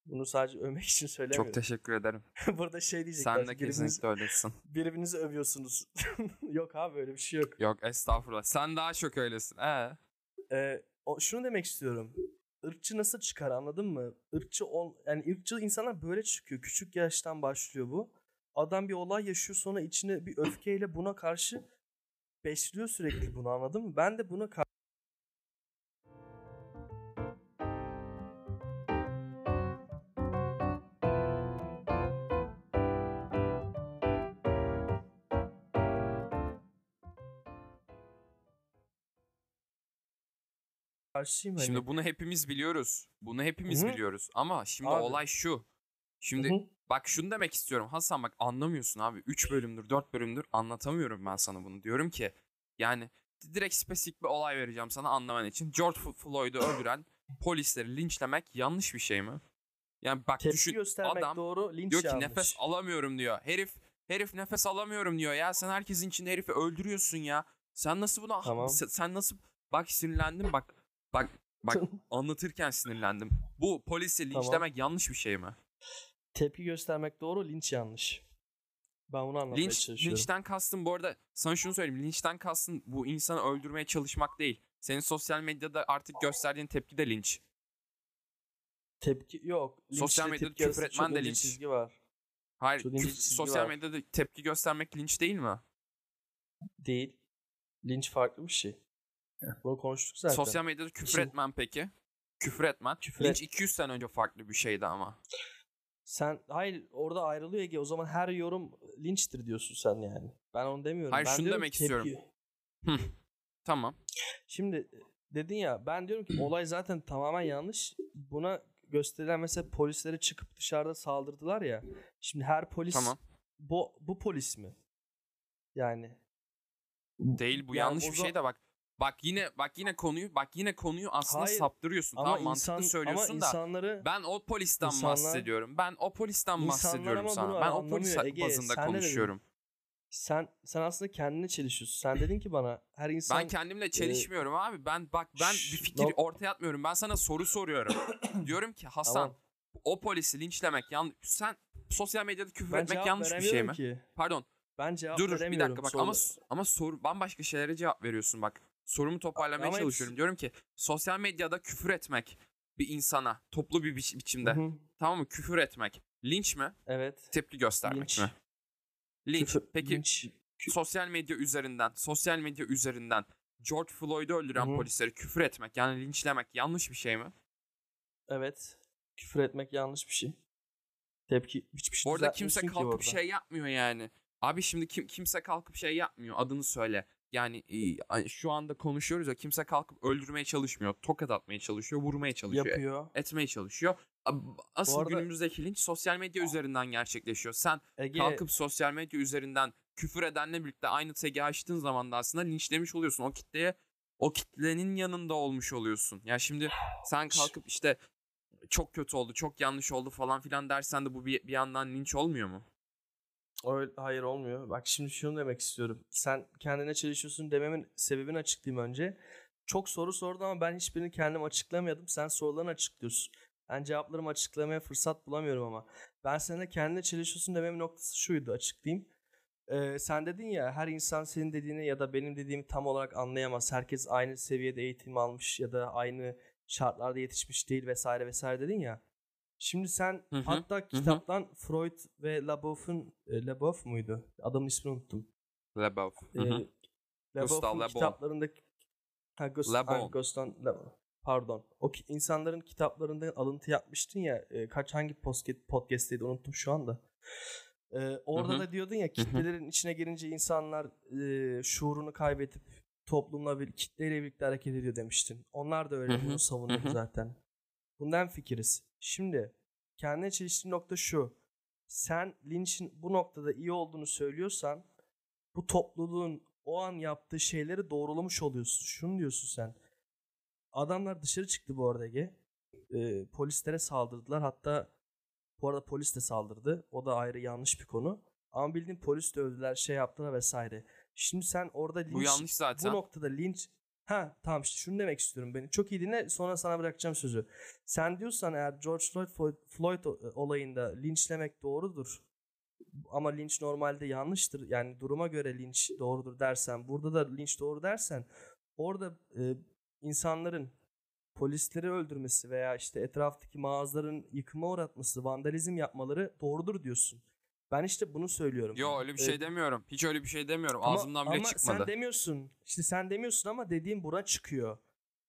Bunu sadece övmek için söylemiyorum. çok teşekkür ederim. Burada şey diyecekler. Sen de kesinlikle öylesin. birbirinizi övüyorsunuz. yok abi öyle bir şey yok. Yok estağfurullah. Sen daha çok öylesin. Ee? Ee, o, şunu demek istiyorum. Irkçı nasıl çıkar anladın mı? Irkçı ol, yani ırkçı insanlar böyle çıkıyor. Küçük yaştan başlıyor bu. Adam bir olay yaşıyor sonra içine bir öfkeyle buna karşı besliyor sürekli bunu anladın mı? Ben de buna karşı karşıyım hani. Şimdi bunu hepimiz biliyoruz. Bunu hepimiz Hı hı. biliyoruz. Ama şimdi Abi. olay şu. Şimdi Hı hı. bak şunu demek istiyorum. Hasan bak anlamıyorsun abi. 3 bölümdür 4 bölümdür anlatamıyorum ben sana bunu. Diyorum ki yani direkt spesifik bir olay vereceğim sana anlaman için. George Floyd'u öldüren polisleri linçlemek yanlış bir şey mi? Yani bak Tepki düşün adam doğru, linç diyor ki yanlış. nefes alamıyorum diyor. Herif herif nefes alamıyorum diyor. Ya sen herkesin içinde herifi öldürüyorsun ya. Sen nasıl buna Tamam. sen nasıl bak sinirlendim bak bak bak anlatırken sinirlendim. Bu polisi Tamam. linçlemek yanlış bir şey mi? Tepki göstermek doğru, linç yanlış. Ben bunu anlatmaya Linç, çalışıyorum. linçten kastım bu arada sana şunu söyleyeyim. Linçten kastın bu insanı öldürmeye çalışmak değil. Senin sosyal medyada artık gösterdiğin tepki de linç. Tepki yok. Linçle Sosyal medyada tepki küfür arasında etmen çok de ince linç. çizgi var. Hayır, Çok ince küf- çizgi sosyal var. medyada tepki göstermek linç değil mi? Değil. Linç farklı bir şey. Bunu konuştuk zaten. Sosyal medyada küfür Şimdi- etmen peki? Küfür etmen. Küfür linç et- 200 sene önce farklı bir şeydi ama. Sen hayır orada ayrılıyor Ege. O zaman her yorum linçtir diyorsun sen yani. Ben onu demiyorum. Hayır, ben şunu demek ki istiyorum. Tamam. Şimdi dedin ya ben diyorum ki olay zaten tamamen yanlış. Buna gösterilen mesela polislere çıkıp dışarıda saldırdılar ya. Şimdi her polis Tamam. bu bu polis mi? Yani Değil bu Yani yanlış bir zaman- şey de bak. Bak yine bak yine konuyu bak yine konuyu aslında Hayır, saptırıyorsun. ama tamam insan mantıklı söylüyorsun ama da. insanları Ben o polisten İnsanlar- bahsediyorum. Ben o polisten bahsediyorum sana. Ben o polis. Ege, bazında sen dedin? konuşuyorum. sen sen aslında kendine çelişiyorsun. Sen dedin ki bana her insan Ben kendimle çelişmiyorum abi. Ben bak ben bir Şşş, fikir nok- ortaya atmıyorum. Ben sana soru soruyorum. Diyorum ki Hasan Tamam. o polisi linçlemek yanlış. Sen sosyal medyada küfür ben etmek yanlış bir şey mi? veremiyorum ki. Pardon. Ben cevap Dur dur bir veremiyorum. dakika bak soru- ama ama soru bambaşka şeylere cevap veriyorsun bak. Sorumu toparlamaya Ama çalışıyorum. hepsi- Diyorum ki sosyal medyada küfür etmek bir insana toplu bir biç- biçimde Hı hı. tamam mı? Küfür etmek, Linç mi? Evet. Tepki göstermek Linç. mi? Linç. Küfür- Peki linç. sosyal medya üzerinden, sosyal medya üzerinden George Floyd'u öldüren Hı hı. polislere küfür etmek yani linçlemek yanlış bir şey mi? Evet. Küfür etmek yanlış bir şey. Tepki hiçbir şey Orada kimse kalkıp şey yapmıyor yani. Abi şimdi kim kimse kalkıp şey yapmıyor. Adını söyle. Yani şu anda konuşuyoruz ya kimse kalkıp öldürmeye çalışmıyor. Tokat atmaya çalışıyor, vurmaya çalışıyor. yapıyor. Etmeye çalışıyor. Asıl arada- günümüzdeki linç sosyal medya üzerinden gerçekleşiyor. Sen Ege kalkıp sosyal medya üzerinden küfür edenle birlikte aynı tagi açtığın zaman da aslında linçlemiş oluyorsun. O kitleye o kitlenin yanında olmuş oluyorsun. Ya şimdi sen kalkıp işte çok kötü oldu, çok yanlış oldu falan filan dersen de bu bir, bir yandan linç olmuyor mu? Öyle, hayır olmuyor. Bak şimdi şunu demek istiyorum. Sen kendine çalışıyorsun dememin sebebini açıklayayım önce. Çok soru sordu ama ben hiçbirini kendim açıklamıyordum. Sen sorularını açıklıyorsun. Ben cevaplarımı açıklamaya fırsat bulamıyorum ama. Ben sana kendine çalışıyorsun dememin noktası şuydu açıklayayım. Ee, sen dedin ya her insan senin dediğini ya da benim dediğimi tam olarak anlayamaz. Herkes aynı seviyede eğitim almış ya da aynı şartlarda yetişmiş değil vesaire vesaire dedin ya. Şimdi sen Hı hı, hatta kitaptan Freud ve Laboff'un e, Laboff muydu? Adamın ismini unuttum. Hı hı. Gustav Laboff'un Le Bon. kitaplarındaki ha, Gust- Le Bon. aynen, Gustav Le Bon. Pardon. O ki, insanların kitaplarında alıntı yapmıştın ya. e, kaç hangi podcast podcast'teydi unuttum şu anda. Ee, orada Hı hı. da diyordun ya kitlelerin içine girince insanlar e, şuurunu kaybedip toplumla bir kitleyle birlikte hareket ediyor demiştin. Onlar da öyle Hı hı. bunu savunuyor Hı hı. zaten. Bundan fikiriz. Şimdi kendine çeliştiğin nokta şu. Sen linçin bu noktada iyi olduğunu söylüyorsan bu topluluğun o an yaptığı şeyleri doğrulamış oluyorsun. Şunu diyorsun sen. Adamlar dışarı çıktı bu arada Ege. Ee, polislere saldırdılar. Hatta bu arada polis de saldırdı. O da ayrı yanlış bir konu. Ama bildiğin polis de öldüler, şey yaptılar vesaire. Şimdi sen orada linç, Bu yanlış zaten. bu noktada linç Ha tamam işte şunu demek istiyorum beni. Çok iyi dinle sonra sana bırakacağım sözü. Sen diyorsan eğer George Floyd, Floyd, o- olayında linçlemek doğrudur. Ama linç normalde yanlıştır. Yani duruma göre linç doğrudur dersen, burada da linç doğru dersen orada e, insanların polisleri öldürmesi veya işte etraftaki mağazaların yıkıma uğratması, vandalizm yapmaları doğrudur diyorsun. Ben işte bunu söylüyorum. Yo öyle bir E, şey demiyorum. Hiç öyle bir şey demiyorum. ama, Ağzımdan bile ama çıkmadı. sen demiyorsun. İşte sen demiyorsun ama dediğim buna çıkıyor.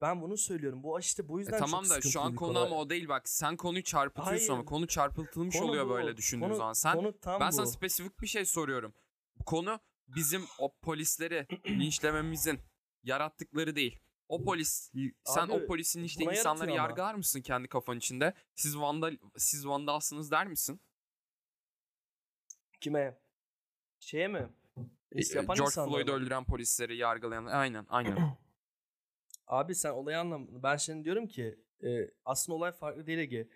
Ben bunu söylüyorum. Bu işte bu E yüzden tamam çok da şu an konu ama o değil bak. Sen konuyu çarpıtıyorsun ama Hayır. konu çarpıtılmış Konu oluyor bu. böyle düşündüğün Konu- zaman. Sen konu tam ben bu. sana spesifik bir şey soruyorum. Konu bizim o polisleri linçlememizin yarattıkları değil. O polis sen Abi, o polisin işte insanları ama. yargılar mısın kendi kafan içinde? Siz vandal siz vandalsınız der misin? Kime? Şeye mi? E, His yapan George Floyd'u öldüren polisleri yargılayan aynen aynen. Abi sen olayı anlam. Ben şimdi diyorum ki e, aslında olay farklı değil Ege.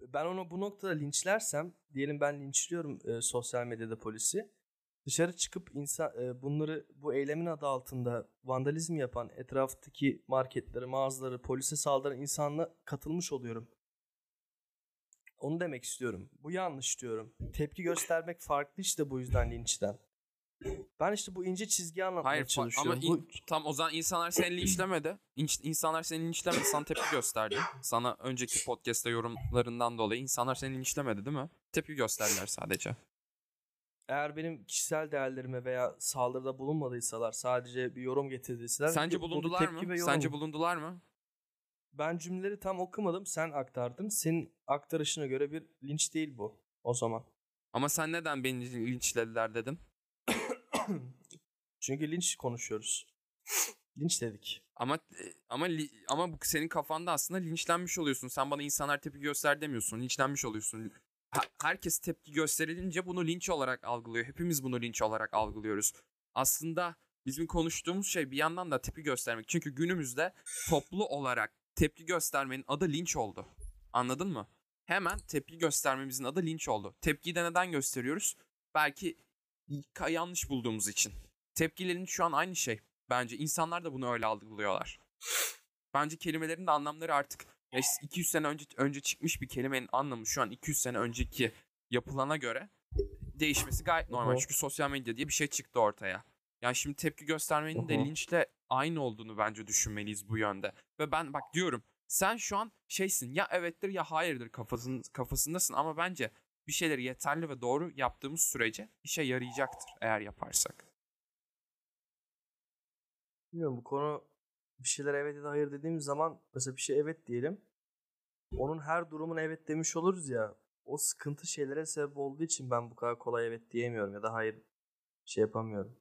Ben onu bu noktada linçlersem diyelim ben linçliyorum e, sosyal medyada polisi. Dışarı çıkıp insan e, bunları bu eylemin adı altında vandalizm yapan etraftaki marketleri, mağazaları, polise saldıran insanla katılmış oluyorum. Onu demek istiyorum. Bu yanlış diyorum. Tepki göstermek farklı işte bu yüzden linçten. Ben işte bu ince çizgiyi anlatmaya Hayır çalışıyorum. ama Bu- in- tam o zaman insanlar seni linçlemedi. İnç- insanlar seni linçlemedi. Sana tepki gösterdi. Sana önceki podcast'te yorumlarından dolayı insanlar seni linçlemedi değil mi? Tepki gösterdiler sadece. eğer benim kişisel değerlerime veya saldırıda bulunmadıysalar sadece bir yorum getirdiyseler Sence bu- bu bulundular mı? Sence bulundular mı? Ben cümleleri tam okumadım sen aktardın senin aktarışına göre bir linç değil bu o zaman Ama sen neden beni linçlediler dedin? çünkü linç konuşuyoruz linç dedik Ama e, ama ama bu senin kafanda aslında linçlenmiş oluyorsun. Sen bana insanlar tepki göster demiyorsun. Linçlenmiş oluyorsun. Herkes tepki gösterilince bunu linç olarak algılıyor. Hepimiz bunu linç olarak algılıyoruz. Aslında bizim konuştuğumuz şey bir yandan da tepki göstermek. Çünkü günümüzde toplu olarak tepki göstermenin adı linç oldu. Anladın mı? Hemen tepki göstermemizin adı linç oldu. Tepkiyi de neden gösteriyoruz? Belki yanlış bulduğumuz için. Tepkilerin şu an aynı şey. Bence insanlar da bunu öyle algılıyorlar. Bence kelimelerin de anlamları artık ya işte 200 sene önce önce çıkmış bir kelimenin anlamı şu an 200 sene önceki yapılana göre değişmesi gayet normal. Çünkü sosyal medya diye bir şey çıktı ortaya. Yani şimdi tepki göstermenin de linçle aynı olduğunu bence düşünmeliyiz bu yönde. Ve ben bak diyorum sen şu an şeysin ya evettir ya hayırdır kafasın, kafasındasın ama bence bir şeyleri yeterli ve doğru yaptığımız sürece işe yarayacaktır eğer yaparsak. Bilmiyorum bu konu bir şeyler evet ya da hayır dediğimiz zaman mesela bir şey evet diyelim. Onun her durumuna evet demiş oluruz ya. O sıkıntı şeylere sebep olduğu için ben bu kadar kolay evet diyemiyorum ya da hayır şey yapamıyorum.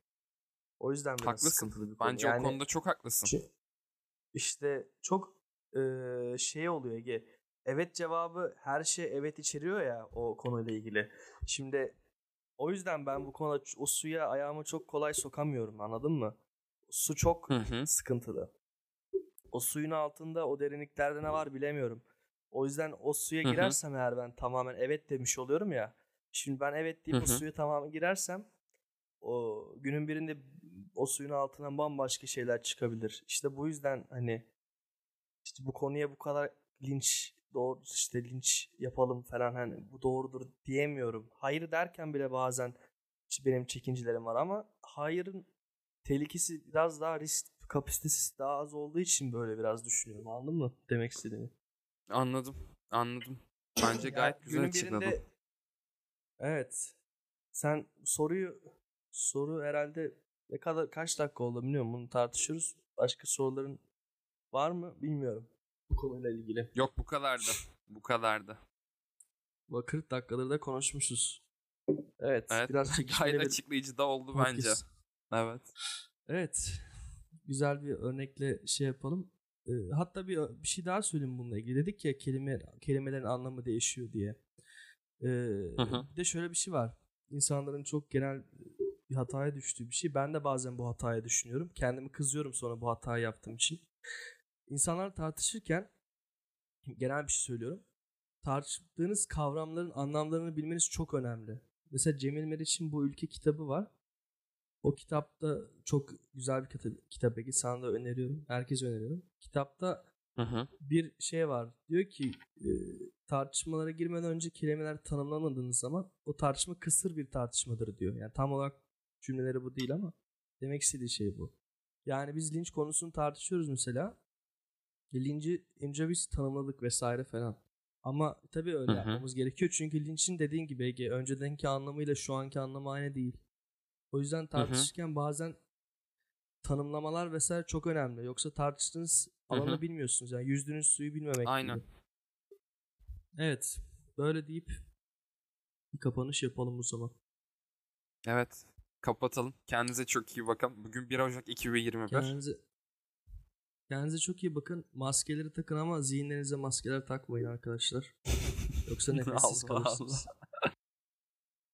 O yüzden biraz Haklısın. sıkıntılı bir konu. Bence o konuda çok haklısın. İşte çok eee, şey oluyor Ege. Evet cevabı her şey evet içeriyor ya o konuyla ilgili. Şimdi o yüzden ben bu konuda o suya ayağımı çok kolay sokamıyorum anladın mı? Su çok Hı hı. sıkıntılı. O suyun altında o derinliklerde ne var bilemiyorum. O yüzden o suya Hı girersem eğer ben tamamen evet demiş oluyorum ya. Şimdi ben evet deyip o suya tamamen girersem o günün birinde o suyun altından bambaşka şeyler çıkabilir. İşte bu yüzden hani işte bu konuya bu kadar linç doğru işte linç yapalım falan hani bu doğrudur diyemiyorum. Hayır derken bile bazen benim çekincilerim var ama hayırın tehlikesi biraz daha risk kapasitesi daha az olduğu için böyle biraz düşünüyorum. Anladın mı demek istediğimi? Anladım. Anladım. Bence gayet güzel günün açıkladın. birinde- Evet. Sen soruyu soru herhalde ne kadar kaç dakika oldu bilmiyorum. Bunu tartışıyoruz. Başka soruların var mı bilmiyorum. Bu konuyla ilgili. Yok bu kadardı. Bu kadardı. Bak 40 dakikadır da konuşmuşuz. Evet. Evet. Biraz Gayet çekişmeli açıklayıcı da oldu podcast. bence. Evet. Evet. Güzel bir örnekle şey yapalım. Ee, hatta bir, bir şey daha söyleyeyim bununla ilgili. Dedik ya kelime kelimelerin anlamı değişiyor diye. Ee, Hı hı. bir de şöyle bir şey var. İnsanların çok genel bir hataya düştüğü bir şey. Ben de bazen bu hataya düşünüyorum. Kendimi kızıyorum sonra bu hatayı yaptığım için. İnsanlar tartışırken genel bir şey söylüyorum. Tartıştığınız kavramların anlamlarını bilmeniz çok önemli. Mesela Cemil Meriç'in bu ülke kitabı var. O kitapta çok güzel bir kitap, Ege. Sana da öneriyorum. Herkese öneriyorum. Kitapta Hı hı. bir şey var. Diyor ki e, tartışmalara girmeden önce kelimeler tanımlamadığınız zaman o tartışma kısır bir tartışmadır diyor. Yani tam olarak cümleleri bu değil ama demek istediği şey bu. Yani biz linç konusunu tartışıyoruz mesela. E, Linci önce biz tanımladık vesaire falan. Ama tabii öyle yapmamız gerekiyor. Çünkü linçin dediğin gibi Ege öncedenki anlamıyla şu anki anlamı aynı değil. O yüzden tartışırken bazen tanımlamalar vesaire çok önemli. Yoksa tartıştığınız alanı bilmiyorsunuz. Yani yüzdüğünüz suyu bilmemek Aynen. gibi. Evet. Böyle deyip bir kapanış yapalım o zaman. Evet. Kapatalım. Kendinize çok iyi bakın. Bugün 1 Ocak 2021. Kendinize Kendinize çok iyi bakın. Maskeleri takın ama zihinlerinize maskeler takmayın arkadaşlar. Yoksa nefessiz kalırsınız.